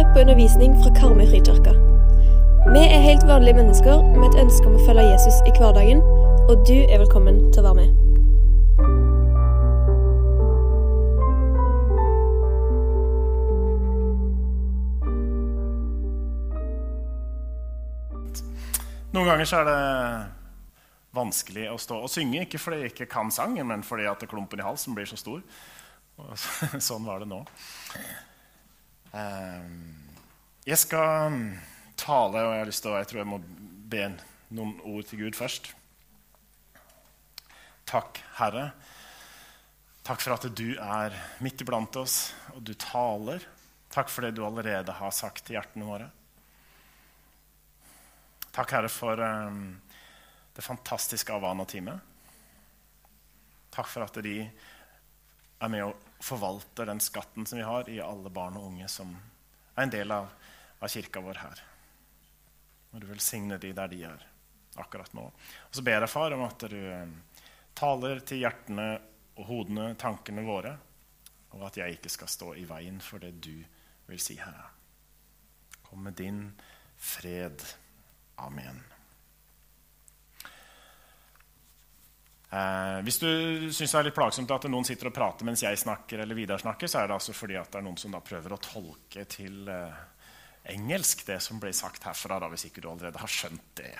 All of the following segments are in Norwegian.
hører på undervisning fra Karmøy frikirke. Vi er helt vanlige mennesker med et ønske om å følge Jesus i hverdagen, og du er velkommen til å være med. Noen ganger så er det vanskelig å stå og synge. Ikke fordi jeg ikke kan sangen, men fordi at klumpen i halsen blir så stor. Og sånn var det nå. Ehm, Jeg skal tale, og jeg har lyst til jeg tror jeg må be noen ord til Gud først. Takk, Herre. Takk for at du er midt iblant oss, og du taler. Takk for det du allerede har sagt til hjertene våre. Takk, Herre, for um, det fantastiske Avana-teamet. Takk for at de er med og forvalter den skatten som vi har i alle barn og unge som er en del av, av kirka vår her. Må du velsigne de der de er akkurat nå. Og så ber jeg, far, om at du um, taler til hjertene og hodene, tankene våre, og at jeg ikke skal stå i veien for det du vil si, Herre. Kom med din fred. Amen. Eh, hvis du syns det er litt plagsomt at noen sitter og prater mens jeg snakker, eller Vidar snakker, så er det altså fordi at det er noen som da prøver å tolke til eh, engelsk det som ble sagt herfra, da, hvis ikke du allerede har skjønt det.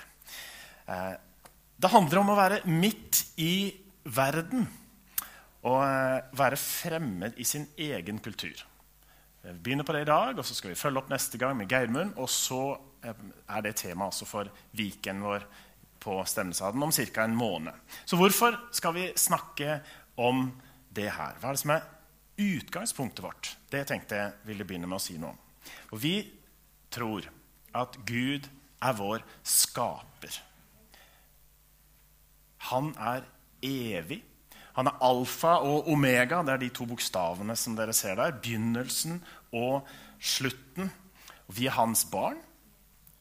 Eh, det handler om å være midt i verden og eh, være fremmed i sin egen kultur. Vi begynner på det i dag, og så skal vi følge opp neste gang med Geirmund. Og så eh, er det tema også for Viken vår på Stemmesaden om ca. en måned. Så hvorfor skal vi snakke om det her? Hva er det som er utgangspunktet vårt? Det tenkte jeg ville begynne med å si noe om. Og vi tror at Gud er vår skaper. Han er evig. Han er alfa og omega. Det er de to bokstavene som dere ser der. Begynnelsen og slutten. Vi er hans barn.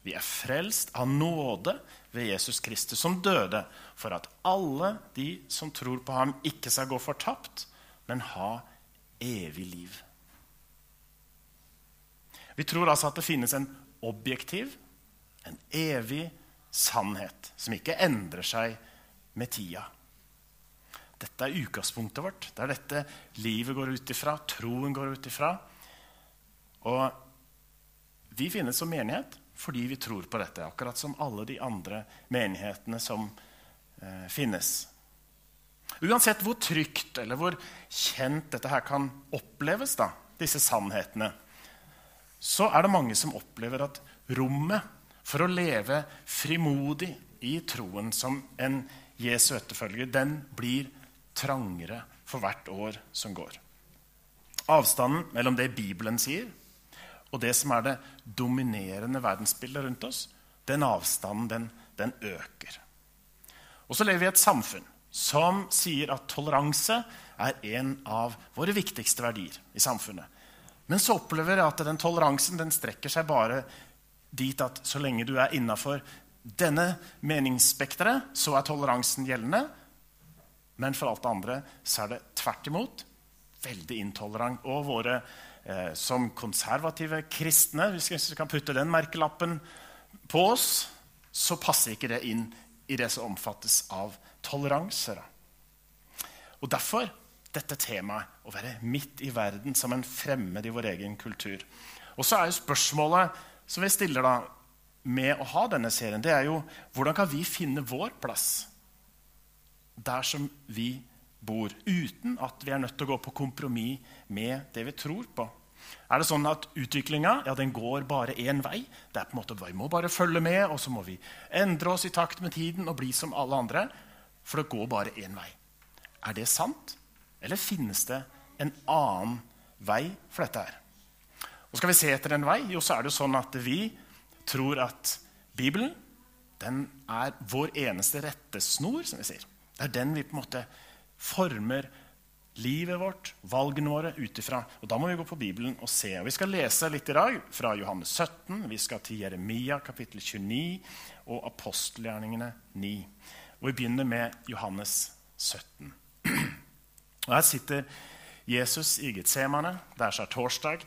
Vi er frelst av nåde ved Jesus Kristus, som døde for at alle de som tror på ham, ikke skal gå fortapt, men ha evig liv. Vi tror altså at det finnes en objektiv, en evig sannhet, som ikke endrer seg med tida. Dette er utgangspunktet vårt. Det er dette livet går ut ifra, troen går ut ifra. Og vi finnes som menighet fordi vi tror på dette, akkurat som alle de andre menighetene som eh, finnes. Uansett hvor trygt eller hvor kjent dette her kan oppleves, da, disse sannhetene, så er det mange som opplever at rommet for å leve frimodig i troen som en Jesu etterfølger, den blir trangere for hvert år som går. Avstanden mellom det Bibelen sier, og det som er det dominerende verdensbildet rundt oss, den avstanden den, den øker. Og så lever vi i et samfunn som sier at toleranse er en av våre viktigste verdier i samfunnet. Men så opplever jeg at den toleransen den strekker seg bare dit at så lenge du er innafor denne meningsspekteret, så er toleransen gjeldende. Men for alt det andre så er det tvert imot veldig intolerant. Og våre eh, som konservative kristne, hvis vi kan putte den merkelappen på oss, så passer ikke det inn i det som omfattes av toleranse. Og derfor dette temaet å være midt i verden som en fremmed i vår egen kultur. Og så er jo spørsmålet som vi stiller da med å ha denne serien, det er jo hvordan kan vi finne vår plass der som vi bor, uten at vi er nødt til å gå på kompromiss med det vi tror på. Er det sånn at utviklinga ja, går bare én vei? Det er på en måte, Vi må bare følge med, og så må vi endre oss i takt med tiden og bli som alle andre. For det går bare én vei. Er det sant? Eller finnes det en annen vei for dette her? Og Skal vi se etter en vei, jo, så er det sånn at vi tror at Bibelen den er vår eneste rettesnor, som vi sier. Det er den vi på en måte former livet vårt, valgene våre, ut ifra. Og da må vi gå på Bibelen og se. Og vi skal lese litt i dag fra Johannes 17. Vi skal til Jeremia kapittel 29 og apostelgjerningene 9. Og vi begynner med Johannes 17. Og Her sitter Jesus i Getsemane. Det er torsdag.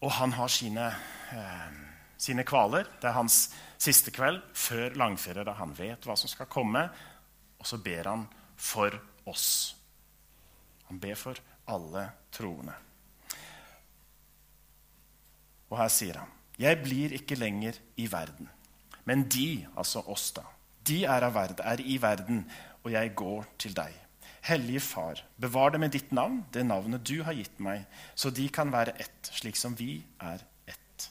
Og han har sine, eh, sine kvaler. Det er hans siste kveld før langferie, da han vet hva som skal komme. Og så ber han for oss. Han ber for alle troende. Og her sier han, 'Jeg blir ikke lenger i verden.' Men de, altså oss, da, de er, verden, er i verden, og jeg går til deg. Hellige Far, bevar det med ditt navn, det navnet du har gitt meg, så de kan være ett, slik som vi er ett.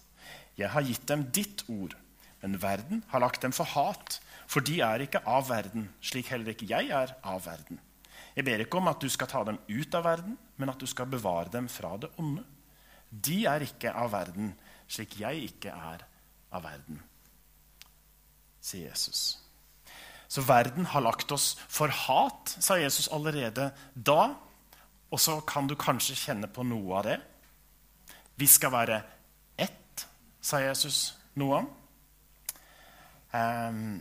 Jeg har gitt dem ditt ord, men verden har lagt dem for hat, for de er ikke av verden, slik heller ikke jeg er av verden. Jeg ber ikke om at du skal ta dem ut av verden, men at du skal bevare dem fra det onde. De er ikke av verden, slik jeg ikke er av verden, sier Jesus. Så verden har lagt oss for hat, sa Jesus allerede da. Og så kan du kanskje kjenne på noe av det. Vi skal være ett, sa Jesus noe om. Um,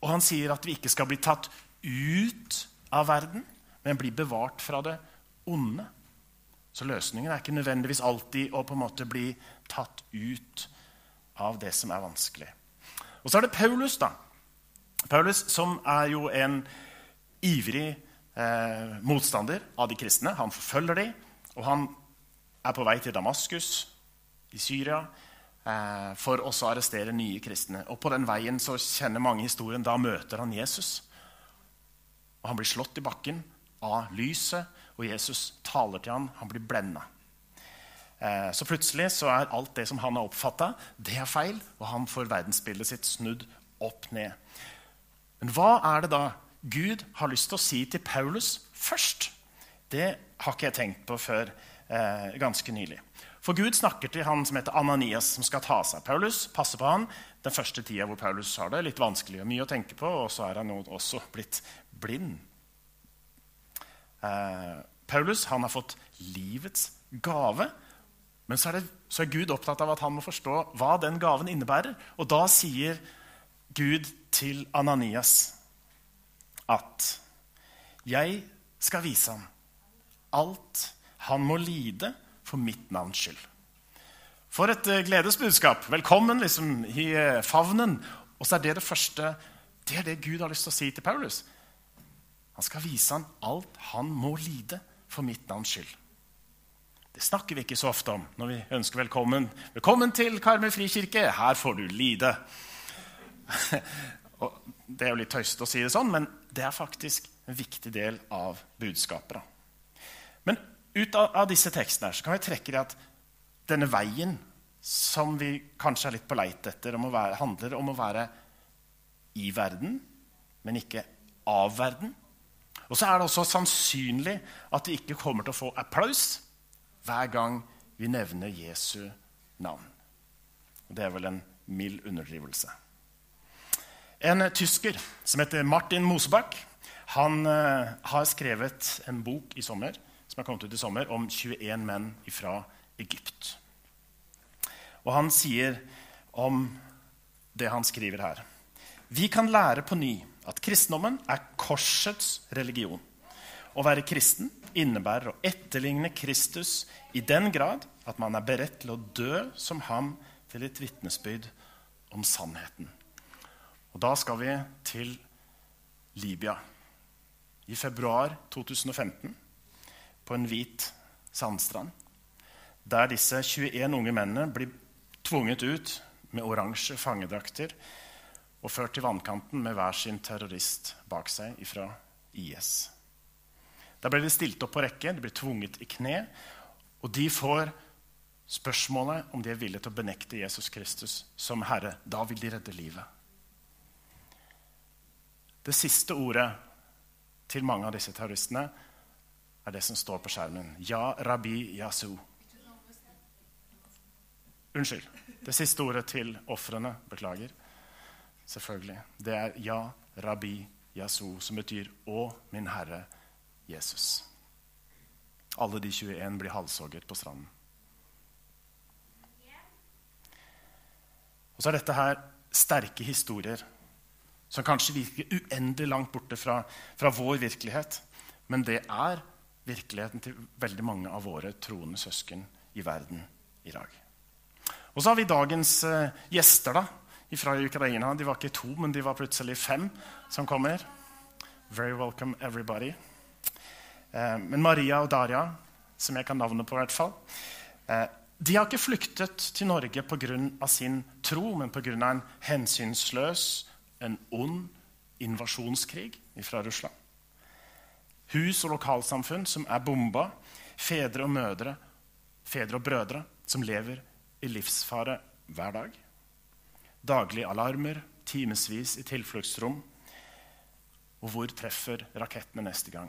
og han sier at vi ikke skal bli tatt ut av verden, men blir bevart fra det onde. Så løsningen er ikke nødvendigvis alltid å på en måte bli tatt ut av det som er vanskelig. Og så er det Paulus, da. Paulus, som er jo en ivrig eh, motstander av de kristne. Han forfølger dem, og han er på vei til Damaskus i Syria eh, for også å arrestere nye kristne. Og På den veien så kjenner mange historien. Da møter han Jesus. Og Han blir slått i bakken av lyset og Jesus taler til ham. Han blir blenda. Eh, så plutselig så er alt det som han har oppfatta, det er feil, og han får verdensbildet sitt snudd opp ned. Men hva er det da Gud har lyst til å si til Paulus først? Det har ikke jeg tenkt på før eh, ganske nylig. For Gud snakker til han som heter Ananias, som skal ta seg av Paulus. passe på han den første tida hvor Paulus har det litt vanskelig og mye å tenke på. Og så er han også blitt blind. Eh, Paulus han har fått livets gave. Men så er, det, så er, Gud opptatt av at han må forstå hva den gaven innebærer. Og da sier Gud til Ananias at 'Jeg skal vise ham alt han må lide for mitt navns skyld'. For et eh, gledesbudskap. Velkommen liksom, i eh, favnen. Og så er det det første Det er det Gud har lyst til å si til Paulus. Han skal vise ham alt han må lide for mitt navns skyld. Det snakker vi ikke så ofte om når vi ønsker velkommen. Velkommen til Karmøy frikirke. Her får du lide. det er jo litt tøysete å si det sånn, men det er faktisk en viktig del av budskapet. Men ut av, disse tekstene så kan vi trekke det at denne veien som vi kanskje er litt på leit etter, om være, handler om å være i verden, men ikke av verden. Og så er det også sannsynlig at vi ikke kommer til å få applaus hver gang vi nevner Jesu navn. Det er vel en mild underdrivelse. En tysker som heter Martin Mosebakk, han uh, har skrevet en bok i sommer som er kommet ut i sommer, om 21 menn fra Egypt. Og han sier om det han skriver her Vi kan lære på ny at kristendommen er korsets religion. Å være kristen innebærer å etterligne Kristus i den grad at man er beredt til å dø som ham til et vitnesbyrd om sannheten. Og Da skal vi til Libya i februar 2015, på en hvit sandstrand, der disse 21 unge mennene blir tvunget ut med oransje fangedrakter og ført til vannkanten med hver sin terrorist bak seg fra IS. Der ble de stilt opp på rekke, de ble tvunget i kne, og de får spørsmålet om de er villige til å benekte Jesus Kristus som Herre. Da vil de redde livet. Det siste ordet til mange av disse terroristene er det som står på skjermen. Ja, rabbi yasu. Unnskyld. Det siste ordet til ofrene. Beklager selvfølgelig. Det er ja, rabbi Yasu, som betyr 'Å, min Herre Jesus'. Alle de 21 blir halshogget på stranden. Og så er dette her sterke historier som kanskje virker uendelig langt borte fra, fra vår virkelighet. Men det er virkeligheten til veldig mange av våre troende søsken i verden i dag. Og så har vi dagens eh, gjester da, fra Ukraina. De var ikke to, men de var plutselig fem som kommer. Very welcome, everybody. Eh, men Maria og Daria, som jeg kan navnet på, i hvert fall, eh, de har ikke flyktet til Norge pga. sin tro, men pga. en hensynsløs, en ond invasjonskrig fra Russland. Hus og lokalsamfunn som er bomba. Fedre og mødre, fedre og brødre som lever i livsfare hver dag. Daglige alarmer, timevis i tilfluktsrom. Og hvor treffer rakettene neste gang?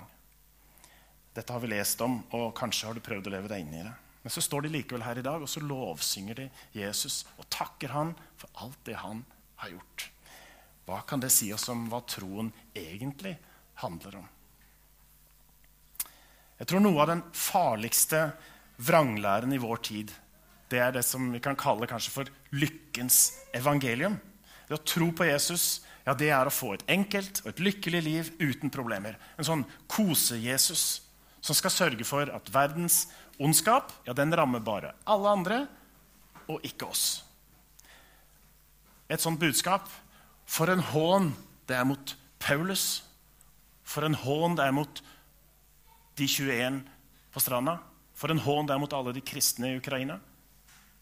Dette har vi lest om, og kanskje har du prøvd å leve deg inn i det. Men så står de likevel her i dag, og så lovsynger de Jesus og takker han for alt det han har gjort. Hva kan det si oss om hva troen egentlig handler om? Jeg tror noe av den farligste vranglæren i vår tid det er det som vi kan kalle kanskje for lykkens evangelium. Det å tro på Jesus ja, det er å få et enkelt og et lykkelig liv uten problemer. En sånn kose-Jesus som skal sørge for at verdens ondskap ja, den rammer bare alle andre og ikke oss. Et sånt budskap For en hån det er mot Paulus. For en hån det er mot de 21 på stranda. For en hån det er mot alle de kristne i Ukraina.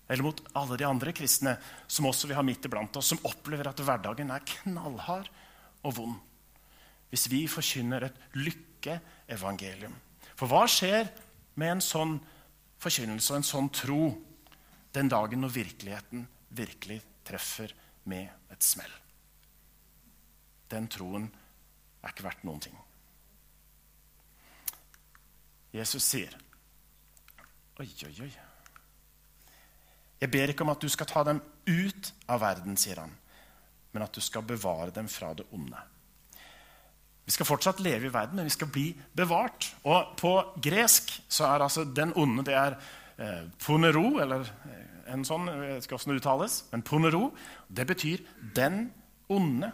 Eller mot alle de andre kristne som også vi har midt iblant oss, som opplever at hverdagen er knallhard og vond. Hvis vi forkynner et lykkeevangelium. For hva skjer med en sånn forkynnelse og en sånn tro den dagen når virkeligheten virkelig treffer med et smell? Den troen er ikke verdt noen ting. Jesus sier, 'Oi, oi, oi.' Jeg ber ikke om at du skal ta dem ut av verden, sier han, men at du skal bevare dem fra det onde. Vi skal fortsatt leve i verden, men vi skal bli bevart. Og på gresk så er altså den onde det er eh, ponero, eller eh, en sånn, jeg ikke hvordan det uttales, men ponero, det betyr 'den onde'.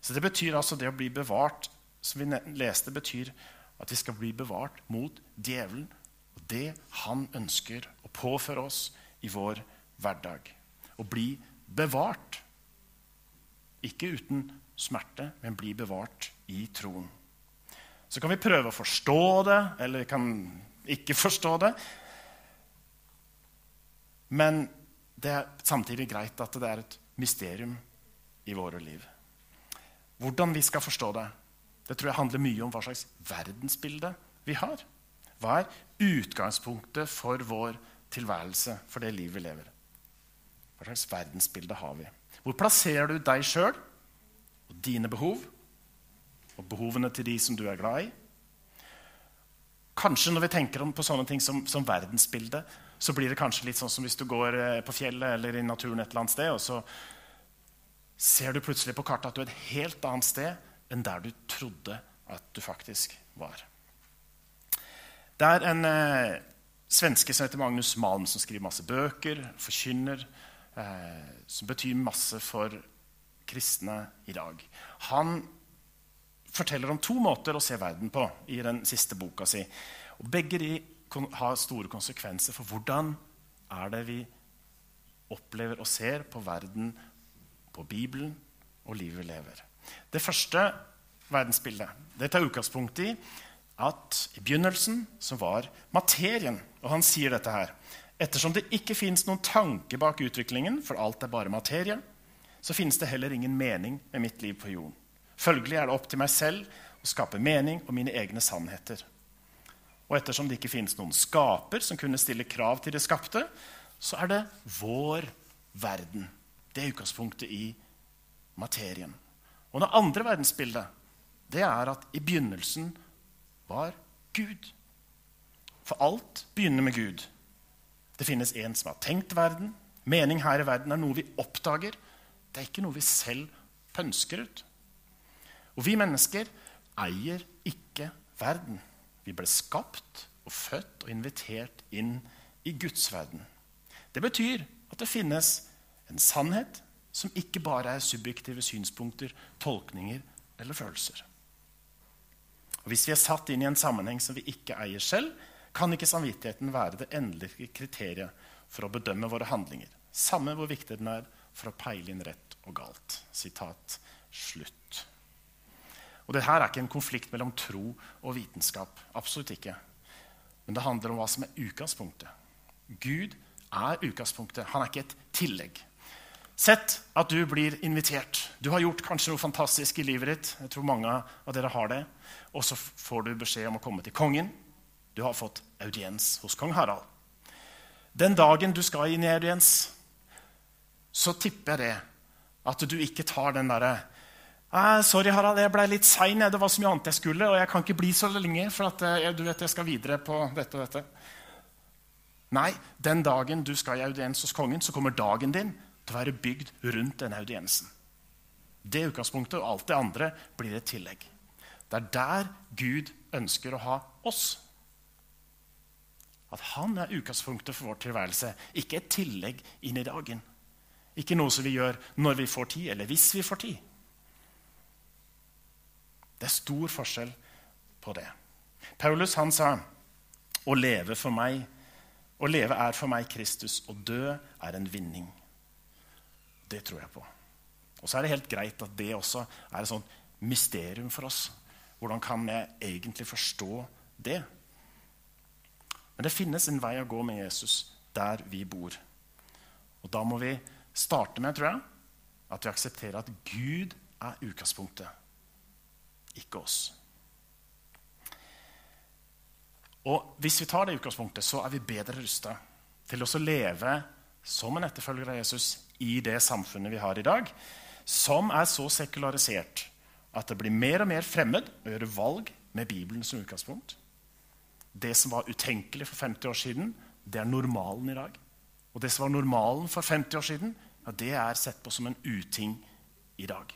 Så det betyr altså det å bli bevart, som vi leste, betyr at vi skal bli bevart mot djevelen og det han ønsker å påføre oss i vår hverdag. Å bli bevart. Ikke uten smerte, men bli bevart i troen. Så kan vi prøve å forstå det, eller kan ikke forstå det. Men det er samtidig greit at det er et mysterium i våre liv. Hvordan vi skal forstå det, det tror jeg handler mye om hva slags verdensbilde vi har. Hva er utgangspunktet for vår tilværelse, for det livet vi lever? Hva slags verdensbilde har vi? Hvor plasserer du deg sjøl og dine behov og behovene til de som du er glad i? Kanskje når vi tenker på sånne ting som, som verdensbilde, så blir det kanskje litt sånn som hvis du går eh, på fjellet eller i naturen et eller annet sted, og så ser du plutselig på kartet at du er et helt annet sted enn der du trodde at du faktisk var. Det er en eh, svenske som heter Magnus Malm, som skriver masse bøker, forkynner, eh, som betyr masse for kristne i dag. Han forteller om to måter å se verden på i den siste boka si. Og begge de har store konsekvenser for hvordan er det vi opplever og ser på verden, på Bibelen og livet vi lever. Det første verdensbildet det tar utgangspunkt i at i begynnelsen så var materien Og han sier dette her. Ettersom det ikke fins noen tanke bak utviklingen, for alt er bare materie, så finnes det heller ingen mening med mitt liv på jorden. Følgelig er det opp til meg selv å skape mening og mine egne sannheter. Og ettersom det ikke finnes noen skaper som kunne stille krav til det skapte, så er det vår verden. Det er utgangspunktet i materien. Og det andre verdensbildet det er at i begynnelsen var Gud. For alt begynner med Gud. Det finnes en som har tenkt verden. Mening her i verden er noe vi oppdager. Det er ikke noe vi selv pønsker ut. Og vi mennesker eier ikke verden. Vi ble skapt og født og invitert inn i Guds verden. Det betyr at det finnes en sannhet som ikke bare er subjektive synspunkter, tolkninger eller følelser. Og Hvis vi er satt inn i en sammenheng som vi ikke eier selv, kan ikke samvittigheten være det endelige kriteriet for å bedømme våre handlinger, samme hvor viktig den er for å peile inn rett og galt. Sitat slutt. Og det her er ikke en konflikt mellom tro og vitenskap. Absolutt ikke. Men det handler om hva som er utgangspunktet. Gud er utgangspunktet. Han er ikke et tillegg. Sett at du blir invitert. Du har gjort kanskje noe fantastisk i livet ditt. Jeg tror mange av dere har det. Og så får du beskjed om å komme til kongen. Du har fått audiens hos kong Harald. Den dagen du skal inn i audiens, så tipper jeg det at du ikke tar den derre ah, 'Sorry, Harald, jeg ble litt sein. Det var så mye annet jeg skulle.' 'Og jeg kan ikke bli så lenge, for at, jeg, du vet, jeg skal videre på dette og dette.' Nei, den dagen du skal i audiens hos kongen, så kommer dagen din til å være bygd rundt denne audiensen. Det utgangspunktet og alt det andre blir et tillegg. Det er der Gud ønsker å ha oss. At han er utgangspunktet for vår tilværelse, ikke et tillegg inn i dagen. Ikke noe som vi gjør når vi får tid, eller hvis vi får tid. Det er stor forskjell på det. Paulus han sa å leve for meg å leve er for meg Kristus, og dø er en vinning. Det tror jeg på. Og så er det helt greit at det også er et sånt mysterium for oss. Hvordan kan jeg egentlig forstå det? Men det finnes en vei å gå med Jesus der vi bor. Og da må vi starte med, tror jeg, at vi aksepterer at Gud er utgangspunktet, ikke oss. Og Hvis vi tar det utgangspunktet, så er vi bedre rusta til å leve som en etterfølger av Jesus i det samfunnet vi har i dag, som er så sekularisert at det blir mer og mer fremmed å gjøre valg med Bibelen som utgangspunkt. Det som var utenkelig for 50 år siden, det er normalen i dag. Og det som var normalen for 50 år siden, ja, det er sett på som en uting i dag.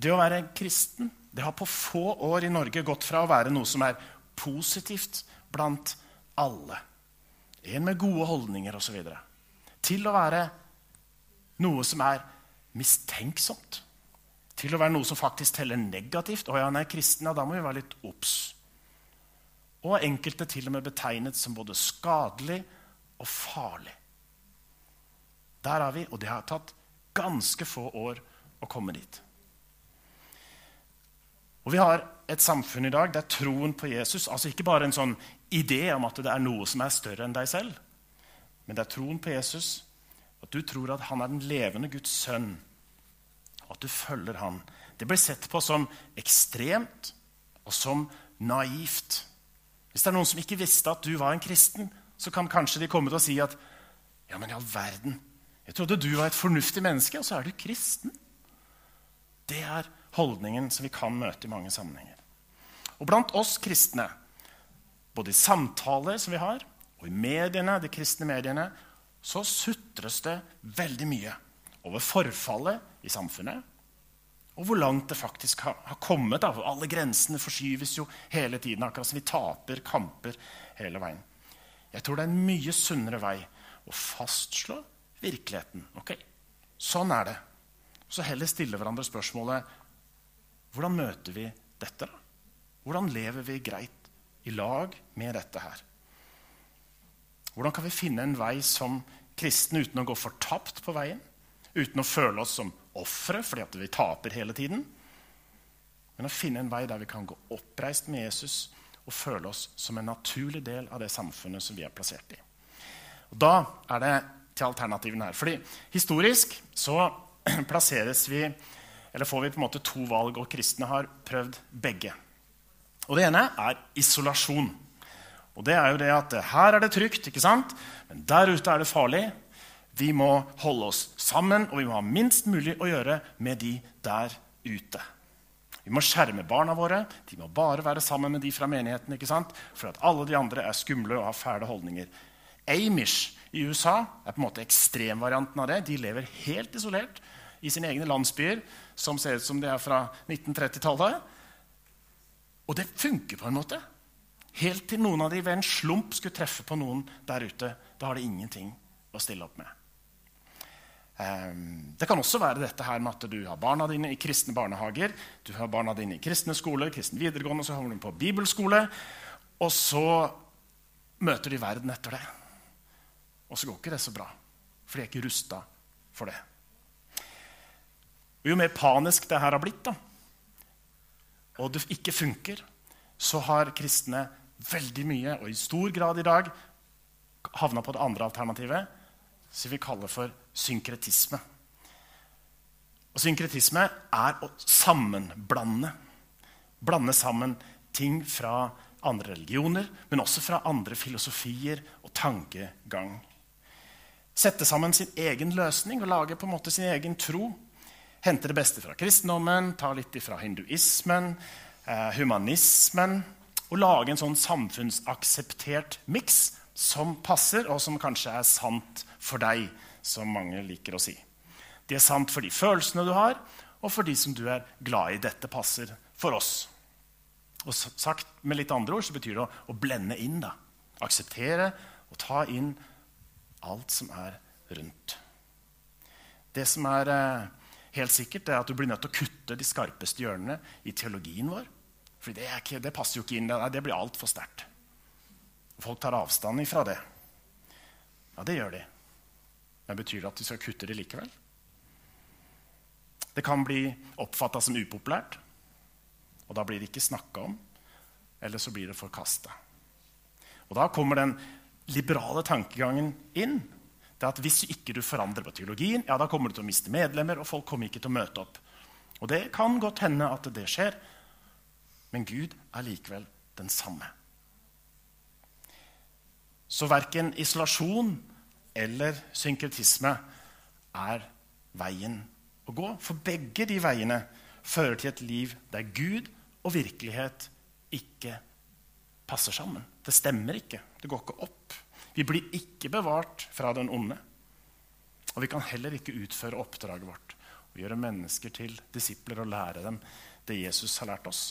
Det å være kristen det har på få år i Norge gått fra å være noe som er positivt blant alle. En med gode holdninger osv. Til å være noe som er mistenksomt. Til å være noe som faktisk teller negativt. Å ja, han er kristen, ja, da må vi være litt obs. Og enkelte til og med betegnet som både skadelig og farlig. Der er vi, og det har tatt ganske få år å komme dit. Og Vi har et samfunn i dag der troen på Jesus altså ikke bare en sånn idé om at det er noe som er større enn deg selv, men det er troen på Jesus, at du tror at han er den levende Guds sønn, og at du følger han. Det blir sett på som ekstremt og som naivt. Hvis det er noen som ikke visste at du var en kristen, så kan kanskje de komme til å si at ja, men i all verden, jeg trodde du var et fornuftig menneske, og så er du kristen. Det er holdningen som vi kan møte i mange sammenhenger. Og blant oss kristne, både i samtaler som vi har, og i mediene, de kristne mediene, så sutres det veldig mye over forfallet i samfunnet. Og hvor langt det faktisk har, kommet. Da. Alle grensene forskyves jo hele tiden. Akkurat som vi taper kamper hele veien. Jeg tror det er en mye sunnere vei å fastslå virkeligheten. Ok, Sånn er det. Så heller stille hverandre spørsmålet hvordan møter vi dette? da? Hvordan lever vi greit i lag med dette her? Hvordan kan vi finne en vei som kristne uten å gå fortapt på veien? Uten å føle oss som ofre fordi vi taper hele tiden? Men å finne en vei der vi kan gå oppreist med Jesus og føle oss som en naturlig del av det samfunnet som vi er plassert i. Og Da er det til alternativene her. Fordi historisk så plasseres vi eller får vi på en måte to valg, og kristne har prøvd begge. Og Det ene er isolasjon. Og det er jo det at her er det trygt, ikke sant? men der ute er det farlig. Vi må holde oss sammen, og vi må ha minst mulig å gjøre med de der ute. Vi må skjerme barna våre. De må bare være sammen med de fra menigheten. ikke sant? For at alle de andre er skumle og har fæle holdninger. Amish i USA er på en måte ekstremvarianten av det. De lever helt isolert i sine egne landsbyer som ser ut som de er fra 1930-tallet. Og det funker på en måte. Helt til noen av de ved en slump skulle treffe på noen der ute. Da har de ingenting å stille opp med. Ehm, det kan også være dette her med at du har barna dine i kristne barnehager, du har barna dine i kristne skoler, kristne videregående, så havner du på bibelskole. Og så møter de verden etter det. Og så går ikke det så bra, for de er ikke rusta for det. Og jo mer panisk det her har blitt, da, og det ikke funker, så har kristne veldig mye, og i stor grad i dag, havna på det andre alternativet, som vi kaller for synkretisme. Og Synkretisme er å sammenblande. Blande sammen ting fra andre religioner, men også fra andre filosofier og tankegang. Sette sammen sin egen løsning og lage på en måte sin egen tro. Hente det beste fra kristendommen, ta litt fra hinduismen, eh, humanismen. Og lage en sånn samfunnsakseptert miks som passer, og som kanskje er sant for deg, som mange liker å si. Det er sant for de følelsene du har, og for de som du er glad i. Dette passer for oss. Og sagt med litt andre ord så betyr det å, å blende inn. da. Akseptere og ta inn alt som er rundt. Det som er eh, helt sikkert, er at du blir nødt til å kutte de skarpeste hjørnene i teologien vår. For det, det, passer jo ikke inn. Det, det blir altfor sterkt. Folk tar avstand ifra det. Ja, det gjør de. Men betyr det at de skal kutte det likevel? Det kan bli oppfatta som upopulært, og da blir det ikke snakka om. Eller så blir det forkasta. Og da kommer den liberale tankegangen inn. Det er at Hvis ikke du forandrer på teologien, ja, da kommer du til å miste medlemmer, og folk kommer ikke til å møte opp. Og det kan godt hende at det skjer, men Gud er likevel den samme. Så verken isolasjon eller synkretisme er veien å gå. For begge de veiene fører til et liv der Gud og virkelighet ikke passer sammen. Det stemmer ikke. Det går ikke opp. Vi blir ikke bevart fra den onde. Og vi kan heller ikke utføre oppdraget vårt og gjøre mennesker til disipler og lære dem det Jesus har lært oss.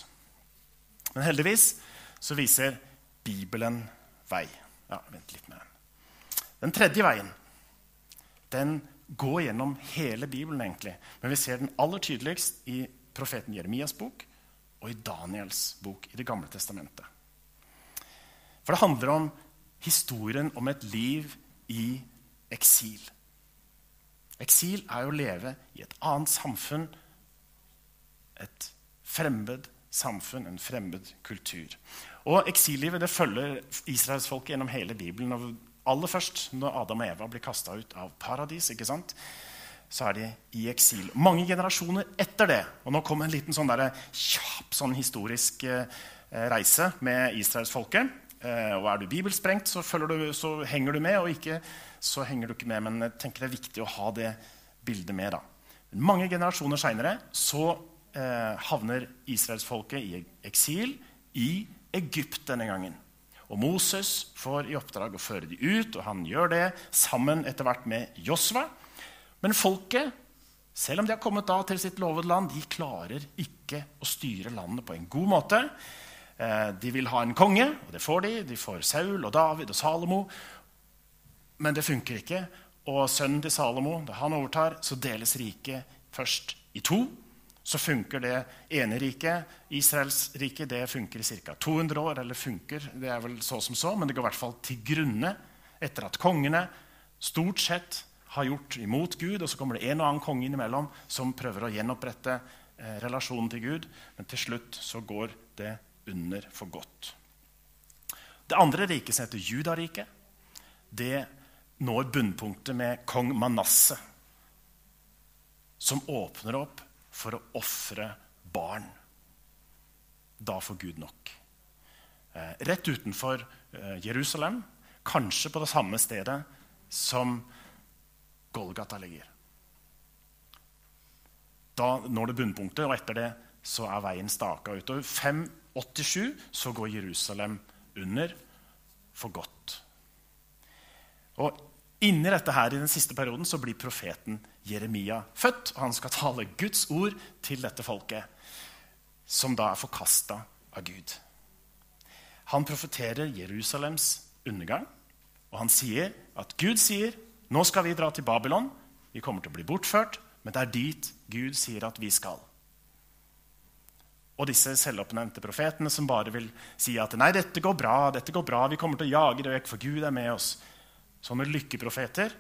Men heldigvis så viser Bibelen vei. Ja, vent litt med den. Den tredje veien den går gjennom hele Bibelen, egentlig. Men vi ser den aller tydeligst i profeten Jeremias bok og i Daniels bok i Det gamle testamentet. For det handler om historien om et liv i eksil. Eksil er jo å leve i et annet samfunn, et fremmed samfunn, en fremmed kultur. Og Eksillivet det følger israelsfolket gjennom hele Bibelen. Og aller først, når Adam og Eva blir kasta ut av paradis, ikke sant? så er de i eksil. Mange generasjoner etter det. Og nå kommer en liten sånn der, kjapp sånn historisk eh, reise med israelsfolket. Eh, og er du bibelsprengt, så, du, så, henger du med. Og ikke, så henger du ikke med. Men jeg tenker det er viktig å ha det bildet med. da. Mange generasjoner seinere så eh, havner israelsfolket i eksil i Egypt denne gangen. Og Moses får i oppdrag å føre de ut, og han gjør det sammen etter hvert med Josva. Men folket, selv om de har kommet da til sitt lovede land, de klarer ikke å styre landet på en god måte. Eh, de vil ha en konge, og det får de. De får Saul og David og Salomo. Men det funker ikke. Og sønnen til Salomo, da han overtar, så deles riket først i to så funker det ene riket, Israels rike, det funker i ca. 200 år. Eller funker, det er vel så som så, men det går i hvert fall til grunne etter at kongene stort sett har gjort imot Gud. Og så kommer det en og annen konge innimellom som prøver å gjenopprette eh, relasjonen til Gud. Men til slutt så går det under for godt. Det andre riket, som heter Judariket, det når bunnpunktet med kong Manasseh, som åpner opp for å ofre barn. Da får Gud nok. Eh, rett utenfor eh, Jerusalem, kanskje på det samme stedet som Golgata ligger. Da når det bunnpunktet, og etter det så er veien staka ut. Og 587 så går Jerusalem under for godt. Og Inni dette her, i den siste perioden så blir profeten Jeremia født. og Han skal tale Guds ord til dette folket, som da er forkasta av Gud. Han profeterer Jerusalems undergang, og han sier at Gud sier nå skal vi dra til Babylon. Vi kommer til å bli bortført, men det er dit Gud sier at vi skal. Og disse selvoppnevnte profetene som bare vil si at nei, dette går bra, dette går bra, vi kommer til å jage det vekk, for Gud er med oss. Sånne lykkeprofeter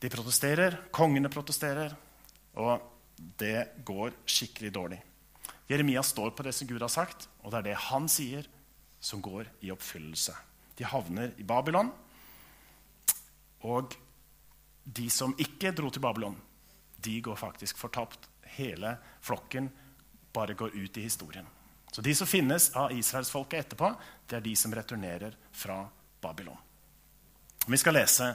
de protesterer, kongene protesterer, og det går skikkelig dårlig. Jeremia står på det som Gud har sagt, og det er det han sier, som går i oppfyllelse. De havner i Babylon, og de som ikke dro til Babylon, de går faktisk fortapt. Hele flokken bare går ut i historien. Så de som finnes av israelsfolket etterpå, det er de som returnerer fra Babylon. Vi skal lese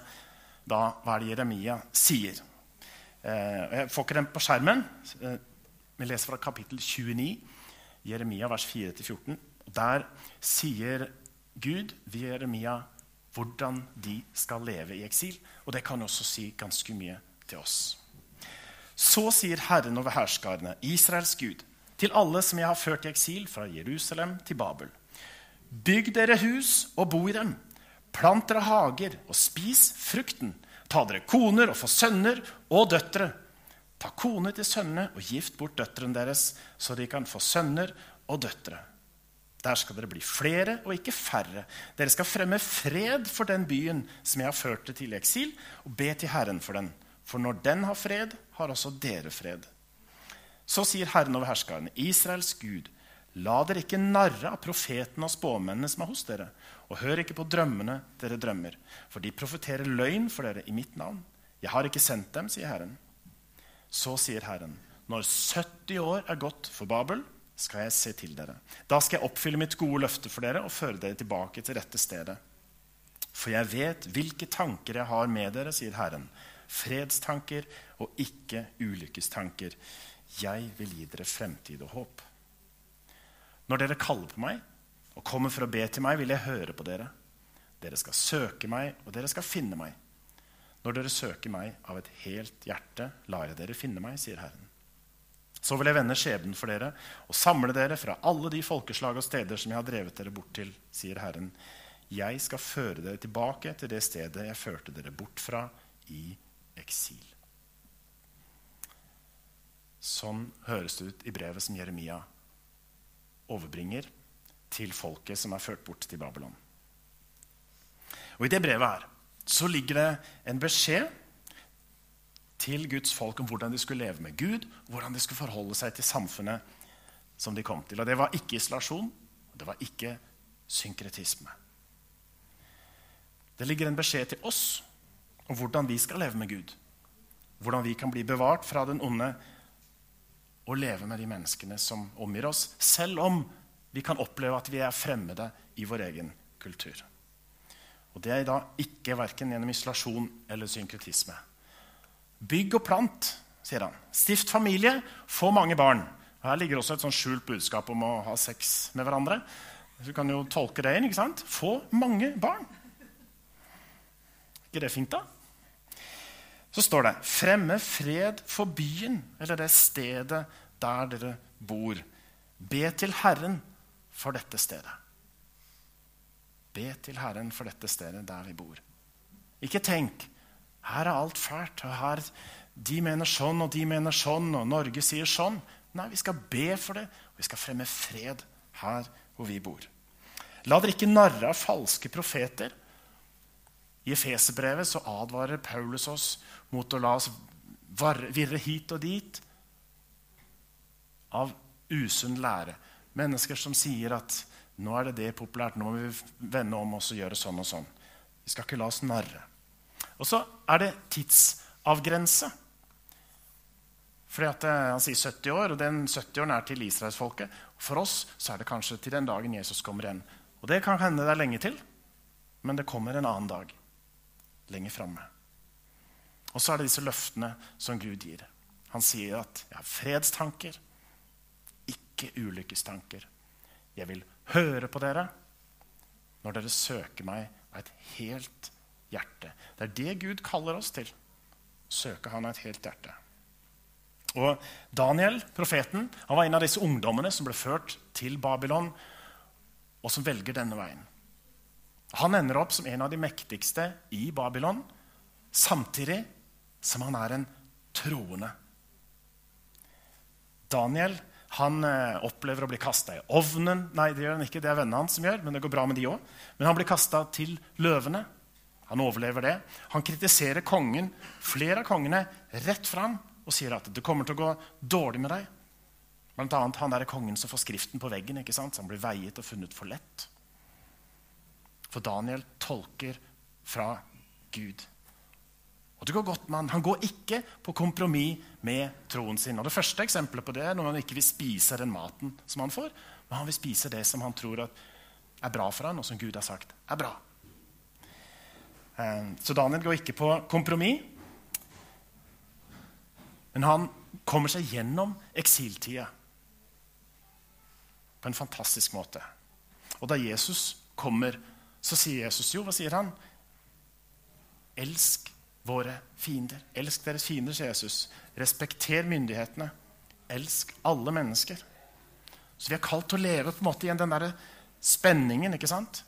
da hva det Jeremia sier. Eh, jeg får ikke den på skjermen. Eh, vi leser fra kapittel 29, Jeremia vers 4-14. Der sier Gud ved Jeremia hvordan de skal leve i eksil. Og det kan også si ganske mye til oss. Så sier Herren over herskarene, Israels Gud, til alle som jeg har ført i eksil fra Jerusalem til Babel. Bygg dere hus og bo i dem. Plant dere hager og spis frukten. Ta dere koner og få sønner og døtre. Ta kone til sønnene og gift bort døtrene deres, så de kan få sønner og døtre. Der skal dere bli flere og ikke færre. Dere skal fremme fred for den byen som jeg har ført til i eksil, og be til Herren for den. For når den har fred, har også dere fred. Så sier Herren over herskerne, Israels Gud, la dere ikke narre av profetene og spåmennene som er hos dere, og hør ikke på drømmene dere drømmer, for de profeterer løgn for dere i mitt navn. Jeg har ikke sendt dem, sier Herren. Så sier Herren, når 70 år er gått for Babel, skal jeg se til dere. Da skal jeg oppfylle mitt gode løfte for dere og føre dere tilbake til rette stedet. For jeg vet hvilke tanker jeg har med dere, sier Herren. Fredstanker og ikke ulykkestanker 'Jeg vil gi dere fremtid og håp'. Når dere kaller på meg og kommer for å be til meg, vil jeg høre på dere. Dere skal søke meg, og dere skal finne meg. Når dere søker meg av et helt hjerte, lar jeg dere finne meg, sier Herren. Så vil jeg vende skjebnen for dere og samle dere fra alle de folkeslag og steder som jeg har drevet dere bort til, sier Herren. Jeg skal føre dere tilbake til det stedet jeg førte dere bort fra i eksil. Sånn høres det ut i brevet som Jeremia overbringer til folket som er ført bort til Babylon. Og I det brevet her så ligger det en beskjed til Guds folk om hvordan de skulle leve med Gud, hvordan de skulle forholde seg til samfunnet som de kom til. Og Det var ikke isolasjon, det var ikke synkretisme. Det ligger en beskjed til oss om hvordan vi skal leve med Gud. Hvordan vi kan bli bevart fra den onde å leve med de menneskene som omgir oss, selv om vi kan oppleve at vi er fremmede i vår egen kultur. Og Det er da ikke verken gjennom isolasjon eller synkretisme. Bygg og plant, sier han. Stift familie, få mange barn. Og her ligger også et sånn skjult budskap om å ha sex med hverandre. Du kan jo tolke det inn. ikke sant? Få mange barn. ikke det fint, da? Så står det 'Fremme fred for byen', eller det stedet der dere bor. Be til Herren for dette stedet. Be til Herren for dette stedet der vi bor. Ikke tenk her er alt fælt. og her, De mener sånn, og de mener sånn, og Norge sier sånn. Nei, vi skal be for det, og vi skal fremme fred her hvor vi bor. La dere ikke narre av falske profeter i Efeserbrevet så advarer Paulus oss mot å la oss virre hit og dit av usunn lære. Mennesker som sier at nå er det det populært, nå må vi vende om oss og gjøre sånn og sånn. Vi skal ikke la oss narre. Og så er det tidsavgrense. Fordi at eh, Han sier 70 år, og den 70-åren er til israelsfolket. For oss så er det kanskje til den dagen Jesus kommer igjen. Og det kan hende det er lenge til, men det kommer en annen dag lenger framme. Og så er det disse løftene som Gud gir. Han sier at 'jeg har fredstanker, ikke ulykkestanker'. 'Jeg vil høre på dere når dere søker meg av et helt hjerte'. Det er det Gud kaller oss til. Søke Han av et helt hjerte. Og Daniel, profeten, han var en av disse ungdommene som ble ført til Babylon, og som velger denne veien. Han ender opp som en av de mektigste i Babylon, samtidig som han er en troende. Daniel Han eh, opplever å bli kasta i ovnen. Nei, det gjør han ikke, det er vennene hans som gjør, men det går bra med de òg. Men han blir kasta til løvene. Han overlever det. Han kritiserer kongen, flere av kongene rett fram og sier at det kommer til å gå dårlig med deg. Blant annet han der kongen som får skriften på veggen, ikke sant? så han blir veiet og funnet for lett. For Daniel tolker fra Gud. Og det går godt med han. Han går ikke på kompromiss med troen sin. Og Det første eksempelet på det er når han ikke vil spise den maten som han får, men han vil spise det som han tror er bra for han, og som Gud har sagt er bra. Eh, så Daniel går ikke på kompromiss. Men han kommer seg gjennom eksiltida på en fantastisk måte. Og da Jesus kommer, så sier Jesus jo, hva sier han? Elsk våre fiender. Elsk deres fiender, sier Jesus. Respekter myndighetene. Elsk alle mennesker. Så vi er kalt til å leve på en måte igjen den der spenningen ikke sant?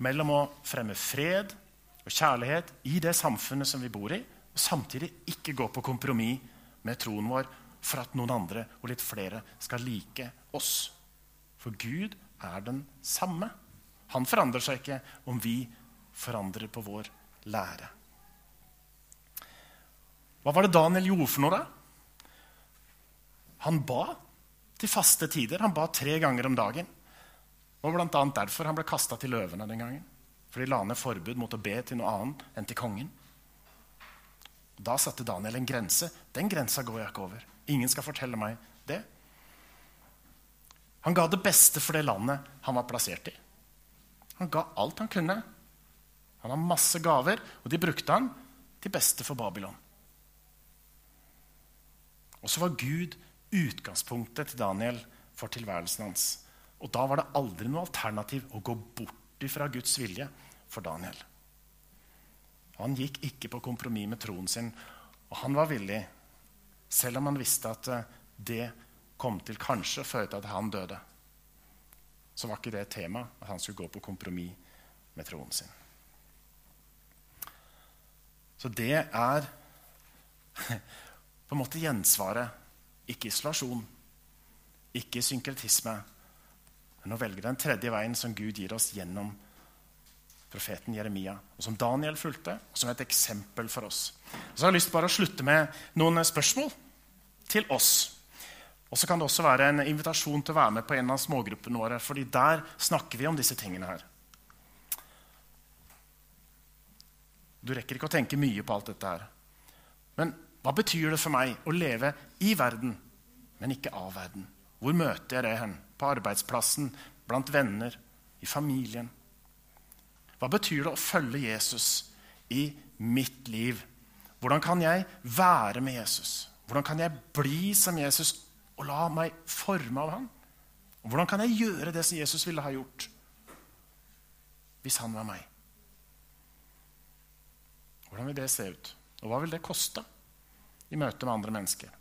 mellom å fremme fred og kjærlighet i det samfunnet som vi bor i, og samtidig ikke gå på kompromiss med troen vår for at noen andre og litt flere skal like oss. For Gud er den samme. Han forandrer seg ikke om vi forandrer på vår lære. Hva var det Daniel gjorde for noe, da? Han ba til faste tider. Han ba tre ganger om dagen. Og blant annet derfor han ble kasta til løvene den gangen. For de la ned forbud mot å be til noe annet enn til kongen. Da satte Daniel en grense. Den grensa går jeg ikke over. Ingen skal fortelle meg det. Han ga det beste for det landet han var plassert i. Han ga alt han kunne. Han har masse gaver, og de brukte han til beste for Babylon. Og så var Gud utgangspunktet til Daniel for tilværelsen hans. Og da var det aldri noe alternativ å gå bort fra Guds vilje for Daniel. Han gikk ikke på kompromiss med troen sin, og han var villig, selv om han visste at eh, det kom til kanskje å føre til at han døde. Så var ikke det et tema at han skulle gå på kompromiss med troen sin. Så det er på en måte gjensvaret. Ikke isolasjon, ikke synkretisme, men å velge den tredje veien som Gud gir oss gjennom profeten Jeremia, og som Daniel fulgte, og som et eksempel for oss. Så jeg har lyst bare å slutte med noen spørsmål til oss. Og så kan det også være en invitasjon til å være med på en av smågruppene våre. fordi der snakker vi om disse tingene her. Du rekker ikke å tenke mye på alt dette her. Men hva betyr det for meg å leve i verden, men ikke av verden? Hvor møter jeg det hen? På arbeidsplassen, blant venner, i familien? Hva betyr det å følge Jesus i mitt liv? Hvordan kan jeg være med Jesus? Hvordan kan jeg bli som Jesus og la meg forme av ham? Og hvordan kan jeg gjøre det som Jesus ville ha gjort hvis han var meg? Hvordan vil det se ut? Og hva vil det koste i møte med andre mennesker?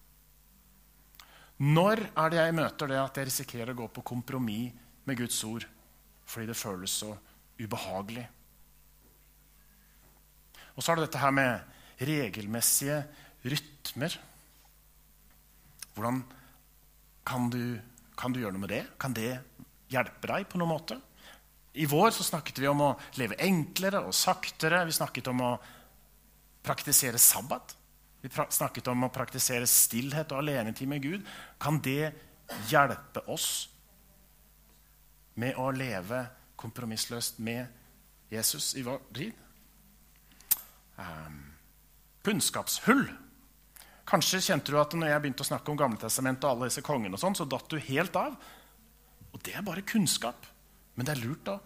Når er det jeg møter det at jeg risikerer å gå på kompromiss med Guds ord fordi det føles så ubehagelig. Og så er det dette her med regelmessige rytmer. Hvordan kan du, kan du gjøre noe med det? Kan det hjelpe deg på noen måte? I vår så snakket vi om å leve enklere og saktere. Vi snakket om å praktisere sabbat. Vi snakket om å praktisere stillhet og alenetid med Gud. Kan det hjelpe oss med å leve kompromissløst med Jesus i vår tid. Um, kunnskapshull. Kanskje kjente du at når jeg begynte å snakke om Gamletestamentet og alle disse kongene, og sånn, så datt du helt av. Og det er bare kunnskap. Men det er lurt å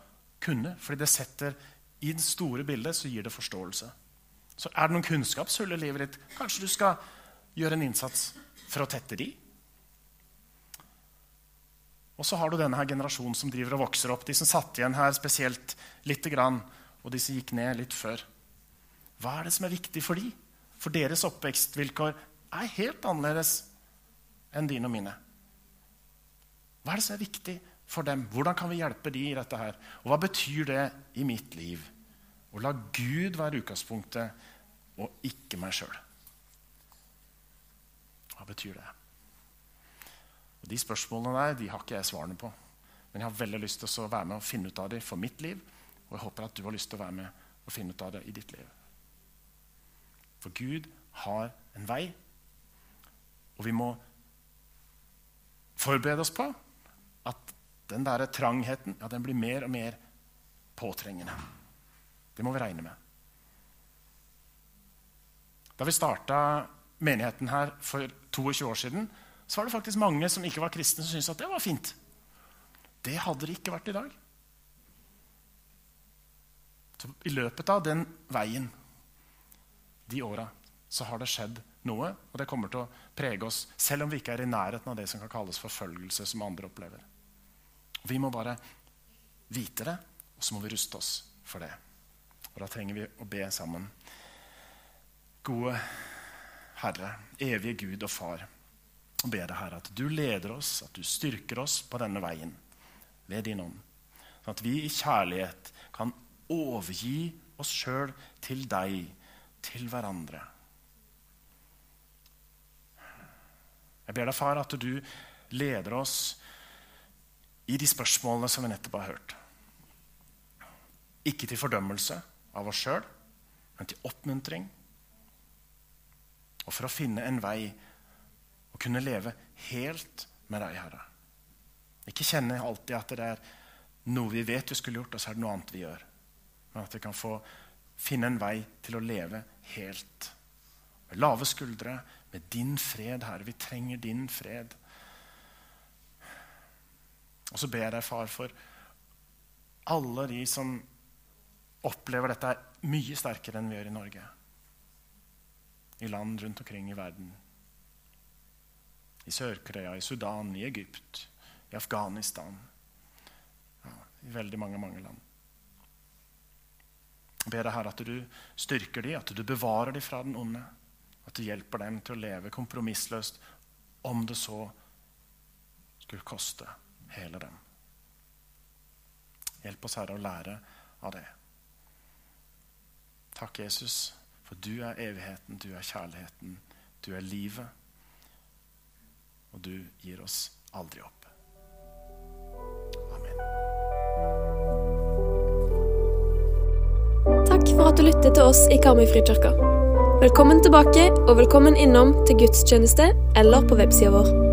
kunne, fordi det setter i det store bildet så gir det forståelse. Så er det noen kunnskapshull i livet ditt. Kanskje du skal gjøre en innsats for å tette de? Og så har du denne her generasjonen som driver og vokser opp. De som satt igjen her spesielt lite grann, og de som gikk ned litt før. Hva er det som er viktig for de? For deres oppvekstvilkår er helt annerledes enn dine og mine. Hva er det som er viktig for dem? Hvordan kan vi hjelpe de i dette her? Og hva betyr det i mitt liv? Å la Gud være utgangspunktet, og ikke meg sjøl. Hva betyr det? Og De spørsmålene der de har ikke jeg svarene på. Men jeg har veldig lyst til å være med og finne ut av det for mitt liv. Og jeg håper at du har lyst til å være med og finne ut av det i ditt liv. For Gud har en vei, og vi må forberede oss på at den der trangheten ja, den blir mer og mer påtrengende. Det må vi regne med. Da vi starta menigheten her for 22 år siden, så var det faktisk mange som ikke var kristne, som syntes at det var fint. Det hadde det ikke vært i dag. Så I løpet av den veien, de åra, så har det skjedd noe. Og det kommer til å prege oss, selv om vi ikke er i nærheten av det som kan kalles forfølgelse, som andre opplever. Vi må bare vite det, og så må vi ruste oss for det. Og da trenger vi å be sammen. Gode Herre, evige Gud og Far, og be deg, Herre, at du leder oss, at du styrker oss på denne veien ved din ånd. Sånn at vi i kjærlighet kan overgi oss sjøl til deg, til hverandre. Jeg ber deg, far, at du leder oss i de spørsmålene som vi nettopp har hørt. Ikke til fordømmelse av oss sjøl, men til oppmuntring. Og for å finne en vei å kunne leve helt med deg, Herre. Ikke kjenne alltid at det er noe vi vet vi skulle gjort, og så er det noe annet vi gjør. Men at vi kan få finne en vei til å leve helt. Med lave skuldre, med din fred, Herre. Vi trenger din fred. Og så ber jeg far, for alle de som opplever dette mye sterkere enn vi gjør i Norge. I land rundt omkring i verden. I Sør-Korea, i Sudan, i Egypt, i Afghanistan. Ja, I veldig mange, mange land. Jeg ber deg, Herre, at du styrker dem, at du bevarer dem fra den onde. At du hjelper dem til å leve kompromissløst, om det så skulle koste hele dem. Hjelp oss, Herre, å lære av det. Takk, Jesus, for du er evigheten, du er kjærligheten, du er livet. Og du gir oss aldri opp. Amen. Takk for at du lyttet til oss i Karmøy Frikirke. Velkommen tilbake, og velkommen innom til gudstjeneste eller på websida vår.